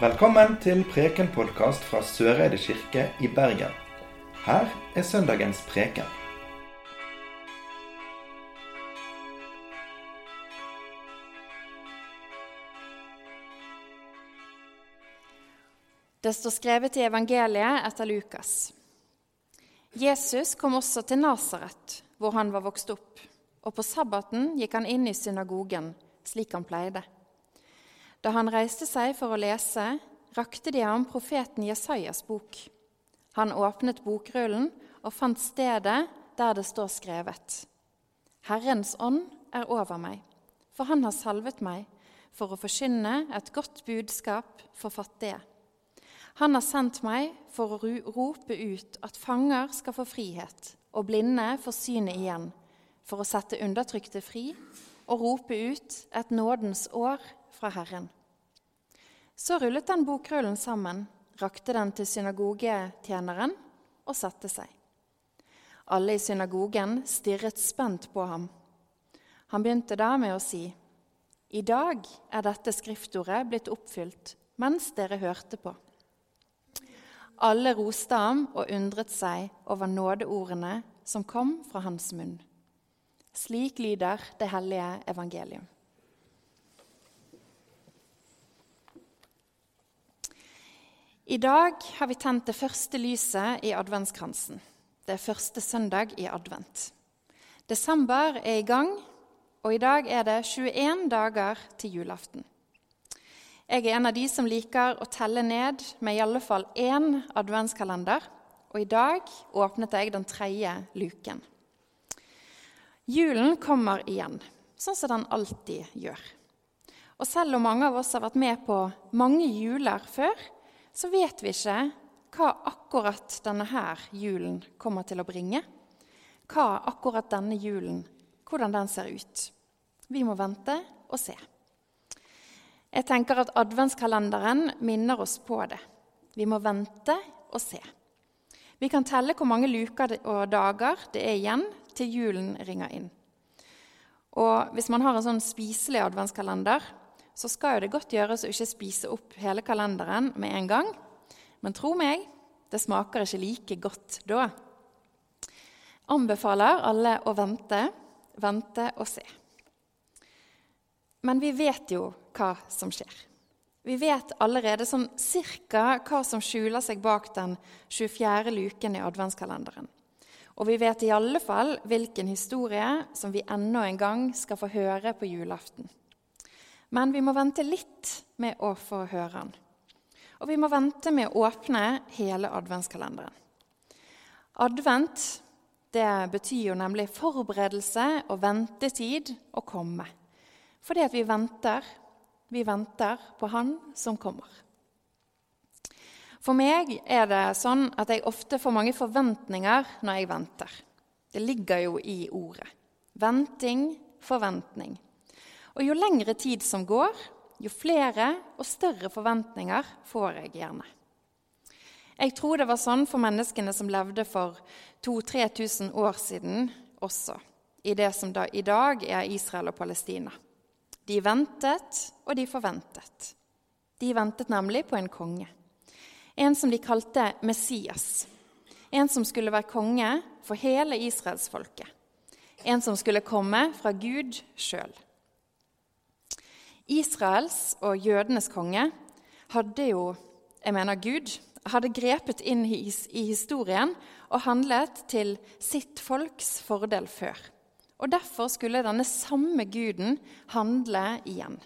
Velkommen til Preken-podkast fra Søreide kirke i Bergen. Her er søndagens preken. Det står skrevet i evangeliet etter Lukas. Jesus kom også til Nasaret, hvor han var vokst opp, og på sabbaten gikk han inn i synagogen, slik han pleide. Da han reiste seg for å lese, rakte de ham profeten Jesajas bok. Han åpnet bokrullen og fant stedet der det står skrevet. Herrens ånd er over meg, for han har salvet meg for å forkynne et godt budskap for fattige. Han har sendt meg for å rope ut at fanger skal få frihet, og blinde får synet igjen, for å sette undertrykte fri og rope ut et nådens år fra Herren. Så rullet han bokrullen sammen, rakte den til synagogetjeneren og satte seg. Alle i synagogen stirret spent på ham. Han begynte da med å si, I dag er dette skriftordet blitt oppfylt mens dere hørte på. Alle roste ham og undret seg over nådeordene som kom fra hans munn. Slik lyder det hellige evangelium. I dag har vi tent det første lyset i adventskransen. Det er første søndag i advent. Desember er i gang, og i dag er det 21 dager til julaften. Jeg er en av de som liker å telle ned med i alle fall én adventskalender, og i dag åpnet jeg den tredje luken. Julen kommer igjen, sånn som den alltid gjør. Og selv om mange av oss har vært med på mange juler før, så vet vi ikke hva akkurat denne her julen kommer til å bringe. Hva akkurat denne julen, hvordan den ser ut. Vi må vente og se. Jeg tenker at adventskalenderen minner oss på det. Vi må vente og se. Vi kan telle hvor mange luker og dager det er igjen til julen ringer inn. Og hvis man har en sånn spiselig adventskalender, så skal jo det godt gjøres å ikke spise opp hele kalenderen med en gang. Men tro meg, det smaker ikke like godt da. Anbefaler alle å vente, vente og se. Men vi vet jo hva som skjer. Vi vet allerede sånn cirka hva som skjuler seg bak den 24. luken i adventskalenderen. Og vi vet i alle fall hvilken historie som vi ennå en gang skal få høre på julaften. Men vi må vente litt med å få høre den. Og vi må vente med å åpne hele adventskalenderen. Advent det betyr jo nemlig forberedelse og ventetid å komme. Fordi at vi venter, vi venter på Han som kommer. For meg er det sånn at jeg ofte får mange forventninger når jeg venter. Det ligger jo i ordet. Venting, forventning. Og jo lengre tid som går, jo flere og større forventninger får jeg gjerne. Jeg tror det var sånn for menneskene som levde for 2000-3000 år siden også, i det som da i dag er Israel og Palestina. De ventet, og de forventet. De ventet nemlig på en konge. En som de kalte Messias. En som skulle være konge for hele israelsfolket. En som skulle komme fra Gud sjøl. Israels og jødenes konge hadde jo, jeg mener Gud, hadde grepet inn i historien og handlet til sitt folks fordel før. Og Derfor skulle denne samme guden handle igjen.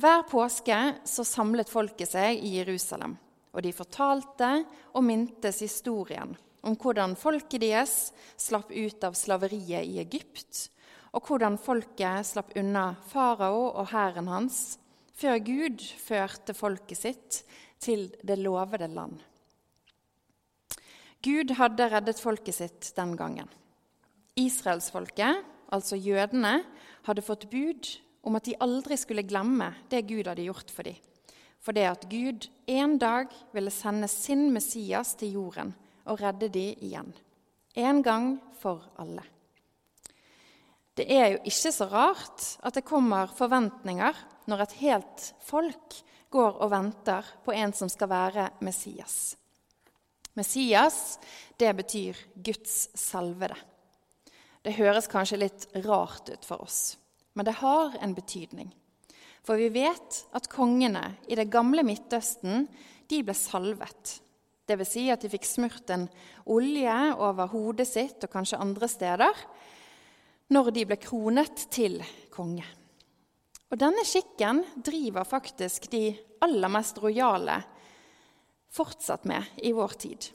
Hver påske så samlet folket seg i Jerusalem, og de fortalte og mintes historien om hvordan folket deres slapp ut av slaveriet i Egypt, og hvordan folket slapp unna farao og hæren hans før Gud førte folket sitt til det lovede land. Gud hadde reddet folket sitt den gangen. Israelsfolket, altså jødene, hadde fått bud om at de aldri skulle glemme det Gud hadde gjort for dem. For det at Gud en dag ville sende sin Messias til jorden og redde dem igjen. En gang for alle. Det er jo ikke så rart at det kommer forventninger når et helt folk går og venter på en som skal være Messias. Messias, det betyr Guds salvede. Det høres kanskje litt rart ut for oss, men det har en betydning. For vi vet at kongene i det gamle Midtøsten de ble salvet. Dvs. Si at de fikk smurt en olje over hodet sitt og kanskje andre steder når de ble kronet til konge. Og Denne skikken driver faktisk de aller mest rojale fortsatt med i vår tid.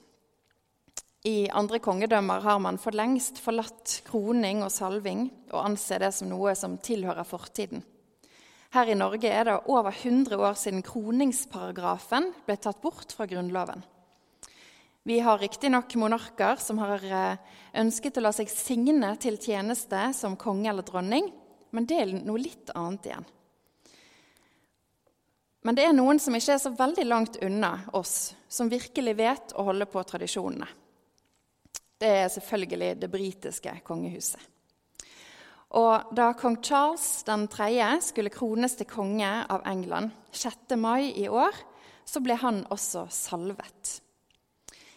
I andre kongedømmer har man for lengst forlatt kroning og salving og anser det som noe som tilhører fortiden. Her i Norge er det over 100 år siden kroningsparagrafen ble tatt bort fra Grunnloven. Vi har riktignok monarker som har eh, ønsket å la seg signe til tjeneste som konge eller dronning, men det er noe litt annet igjen. Men det er noen som ikke er så veldig langt unna oss, som virkelig vet å holde på tradisjonene. Det er selvfølgelig det britiske kongehuset. Og da kong Charles 3. skulle krones til konge av England 6. mai i år, så ble han også salvet.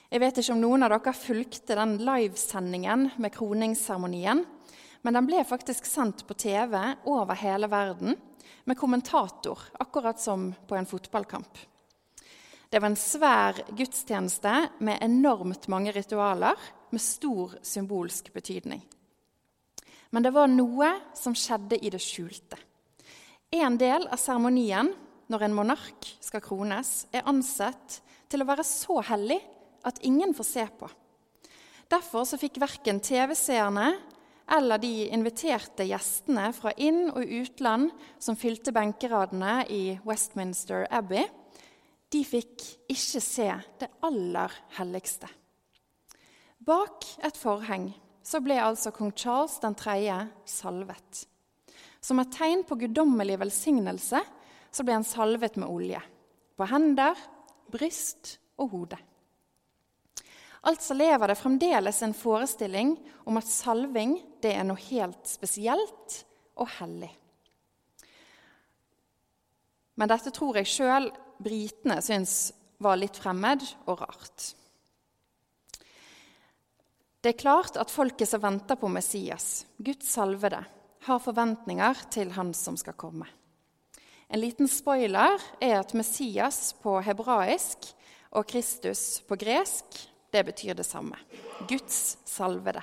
Jeg vet ikke om noen av dere fulgte den livesendingen med kroningsseremonien. Men den ble faktisk sendt på TV over hele verden med kommentator, akkurat som på en fotballkamp. Det var en svær gudstjeneste med enormt mange ritualer med stor symbolsk betydning. Men det var noe som skjedde i det skjulte. En del av seremonien når en monark skal krones, er ansett til å være så hellig at ingen får se på. Derfor så fikk verken TV-seerne eller de inviterte gjestene fra inn- og utland som fylte benkeradene i Westminster Abbey, de fikk ikke se det aller helligste. Bak et forheng så ble altså kong Charles 3. salvet. Som et tegn på guddommelig velsignelse så ble han salvet med olje. På hender, bryst og hode. Altså lever det fremdeles en forestilling om at salving det er noe helt spesielt og hellig. Men dette tror jeg sjøl britene syns var litt fremmed og rart. Det er klart at folket som venter på Messias, Guds salvede, har forventninger til han som skal komme. En liten spoiler er at Messias på hebraisk og Kristus på gresk det betyr det samme. Guds salvede.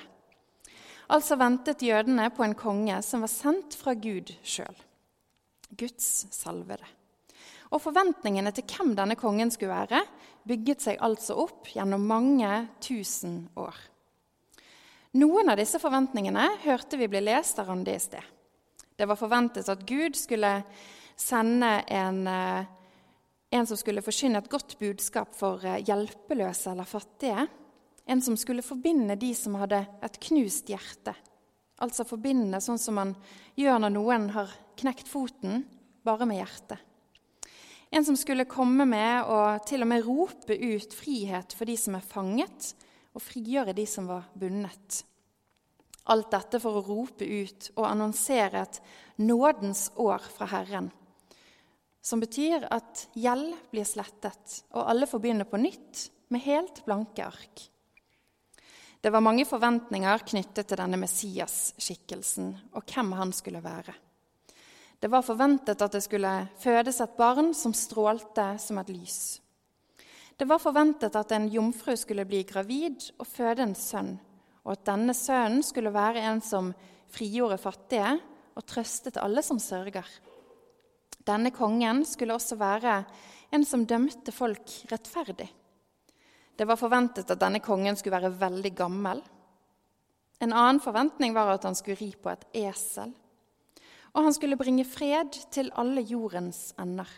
Altså ventet jødene på en konge som var sendt fra Gud sjøl. Guds salvede. Og forventningene til hvem denne kongen skulle være, bygget seg altså opp gjennom mange tusen år. Noen av disse forventningene hørte vi bli lest av Randi i sted. Det var forventet at Gud skulle sende en eh, en som skulle forkynne et godt budskap for eh, hjelpeløse eller fattige. En som skulle forbinde de som hadde et knust hjerte. Altså forbinde sånn som man gjør når noen har knekt foten, bare med hjertet. En som skulle komme med og til og med rope ut frihet for de som er fanget, og frigjøre de som var bundet. Alt dette for å rope ut og annonsere et nådens år fra Herren som betyr at gjeld blir slettet, og alle får begynne på nytt med helt blanke ark. Det var mange forventninger knyttet til denne Messias-skikkelsen og hvem han skulle være. Det var forventet at det skulle fødes et barn som strålte som et lys. Det var forventet at en jomfru skulle bli gravid og føde en sønn, og at denne sønnen skulle være en som frigjorde fattige og trøstet alle som sørger. Denne kongen skulle også være en som dømte folk rettferdig. Det var forventet at denne kongen skulle være veldig gammel. En annen forventning var at han skulle ri på et esel. Og han skulle bringe fred til alle jordens ender.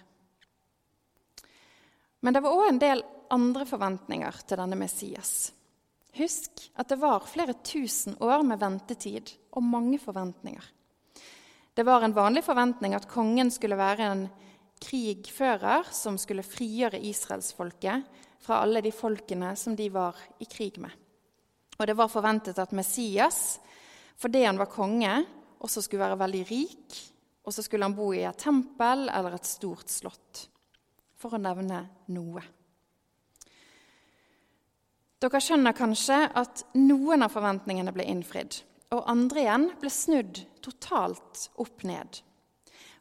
Men det var òg en del andre forventninger til denne Messias. Husk at det var flere tusen år med ventetid og mange forventninger. Det var en vanlig forventning at kongen skulle være en krigfører som skulle frigjøre israelsfolket fra alle de folkene som de var i krig med. Og det var forventet at Messias, fordi han var konge, også skulle være veldig rik, og så skulle han bo i et tempel eller et stort slott, for å nevne noe. Dere skjønner kanskje at noen av forventningene ble innfridd, og andre igjen ble snudd totalt opp ned.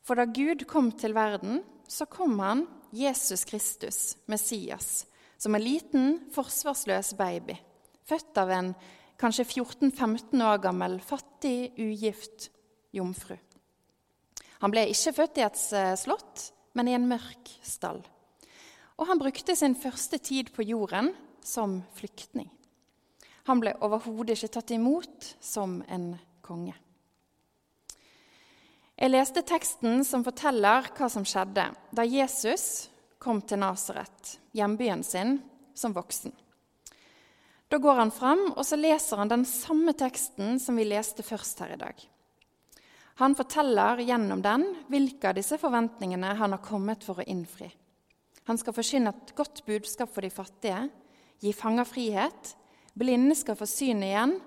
For da Gud kom til verden, så kom han, Jesus Kristus, Messias, som en liten, forsvarsløs baby, født av en kanskje 14-15 år gammel, fattig, ugift jomfru. Han ble ikke født i et eh, slott, men i en mørk stall. Og han brukte sin første tid på jorden som flyktning. Han ble overhodet ikke tatt imot som en konge. Jeg leste teksten som forteller hva som skjedde da Jesus kom til Nasaret, hjembyen sin, som voksen. Da går han fram, og så leser han den samme teksten som vi leste først her i dag. Han forteller gjennom den hvilke av disse forventningene han har kommet for å innfri. Han skal forkynne et godt budskap for de fattige, gi fanger frihet, blinde skal få syn igjen,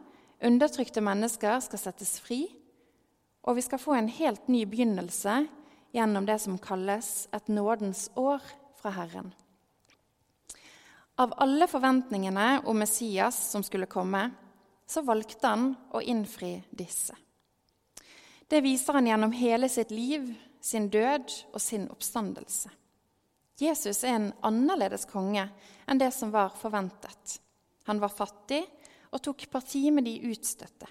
undertrykte mennesker skal settes fri, og vi skal få en helt ny begynnelse gjennom det som kalles et nådens år fra Herren. Av alle forventningene om Messias som skulle komme, så valgte han å innfri disse. Det viser han gjennom hele sitt liv, sin død og sin oppstandelse. Jesus er en annerledes konge enn det som var forventet. Han var fattig og tok parti med de utstøtte.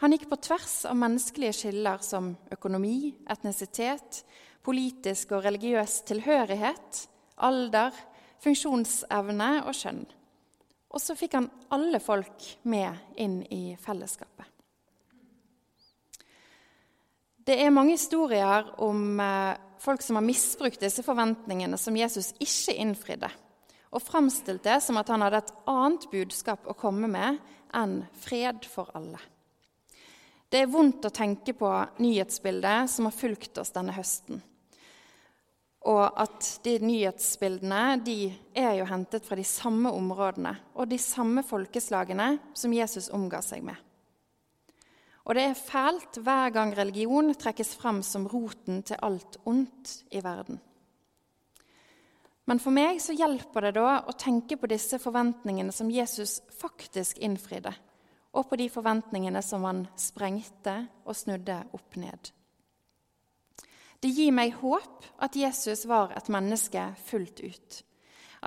Han gikk på tvers av menneskelige skiller som økonomi, etnisitet, politisk og religiøs tilhørighet, alder, funksjonsevne og kjønn. Og så fikk han alle folk med inn i fellesskapet. Det er mange historier om eh, folk som har misbrukt disse forventningene som Jesus ikke innfridde, og framstilt det som at han hadde et annet budskap å komme med enn fred for alle. Det er vondt å tenke på nyhetsbildet som har fulgt oss denne høsten. Og at de nyhetsbildene de er jo hentet fra de samme områdene og de samme folkeslagene som Jesus omga seg med. Og det er fælt hver gang religion trekkes fram som roten til alt ondt i verden. Men for meg så hjelper det da å tenke på disse forventningene som Jesus faktisk innfridde, og på de forventningene som han sprengte og snudde opp ned. Det gir meg håp at Jesus var et menneske fullt ut.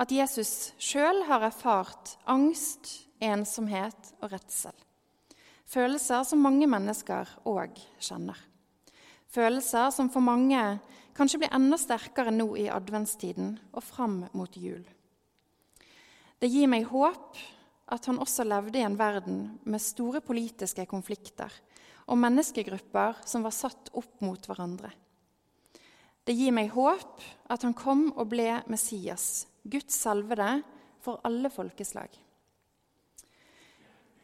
At Jesus sjøl har erfart angst, ensomhet og redsel. Følelser som mange mennesker òg kjenner. Følelser som for mange kanskje blir enda sterkere nå i adventstiden og fram mot jul. Det gir meg håp at han også levde i en verden med store politiske konflikter og menneskegrupper som var satt opp mot hverandre. Det gir meg håp at han kom og ble Messias, Guds salvede for alle folkeslag.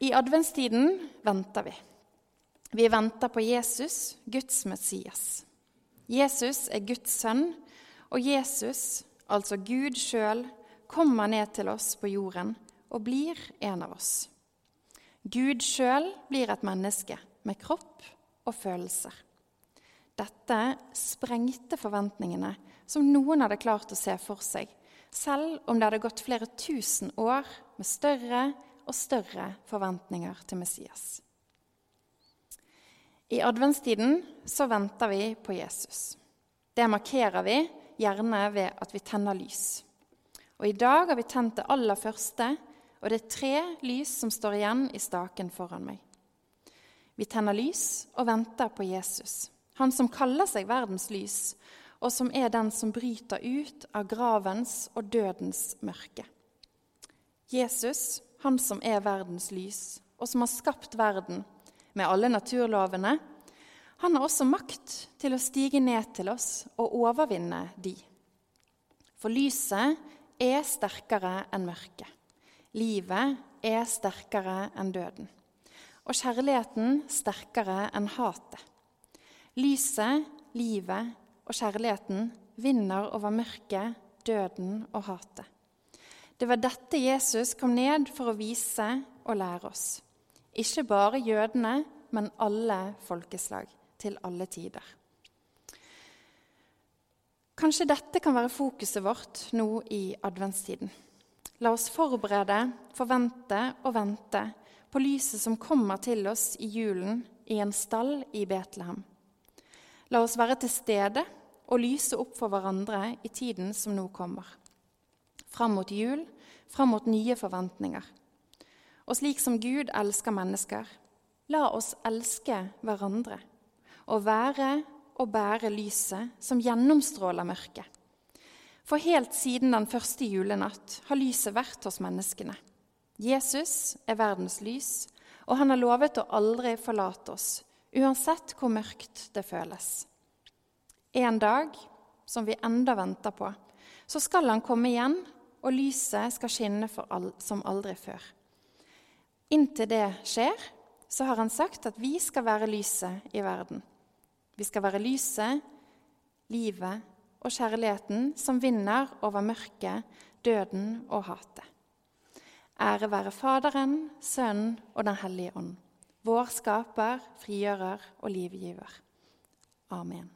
I adventstiden venter vi. Vi venter på Jesus, Guds Messias. Jesus er Guds sønn, og Jesus, altså Gud sjøl, kommer ned til oss på jorden og blir en av oss. Gud sjøl blir et menneske med kropp og følelser. Dette sprengte forventningene som noen hadde klart å se for seg, selv om det hadde gått flere tusen år med større og større forventninger til Messias. I adventstiden så venter vi på Jesus. Det markerer vi gjerne ved at vi tenner lys. Og I dag har vi tent det aller første, og det er tre lys som står igjen i staken foran meg. Vi tenner lys og venter på Jesus, han som kaller seg verdens lys, og som er den som bryter ut av gravens og dødens mørke. Jesus han som er verdens lys, og som har skapt verden med alle naturlovene, han har også makt til å stige ned til oss og overvinne de. For lyset er sterkere enn mørket. Livet er sterkere enn døden. Og kjærligheten sterkere enn hatet. Lyset, livet og kjærligheten vinner over mørket, døden og hatet. Det var dette Jesus kom ned for å vise og lære oss. Ikke bare jødene, men alle folkeslag, til alle tider. Kanskje dette kan være fokuset vårt nå i adventstiden. La oss forberede, forvente og vente på lyset som kommer til oss i julen i en stall i Betlehem. La oss være til stede og lyse opp for hverandre i tiden som nå kommer. Fram mot jul, fram mot nye forventninger. Og slik som Gud elsker mennesker, la oss elske hverandre og være og bære lyset som gjennomstråler mørket. For helt siden den første julenatt har lyset vært hos menneskene. Jesus er verdens lys, og han har lovet å aldri forlate oss, uansett hvor mørkt det føles. En dag, som vi enda venter på, så skal han komme igjen, og lyset skal skinne all, som aldri før. Inntil det skjer, så har han sagt at vi skal være lyset i verden. Vi skal være lyset, livet og kjærligheten som vinner over mørket, døden og hatet. Ære være Faderen, Sønnen og Den hellige ånd, vår skaper, frigjører og livgiver. Amen.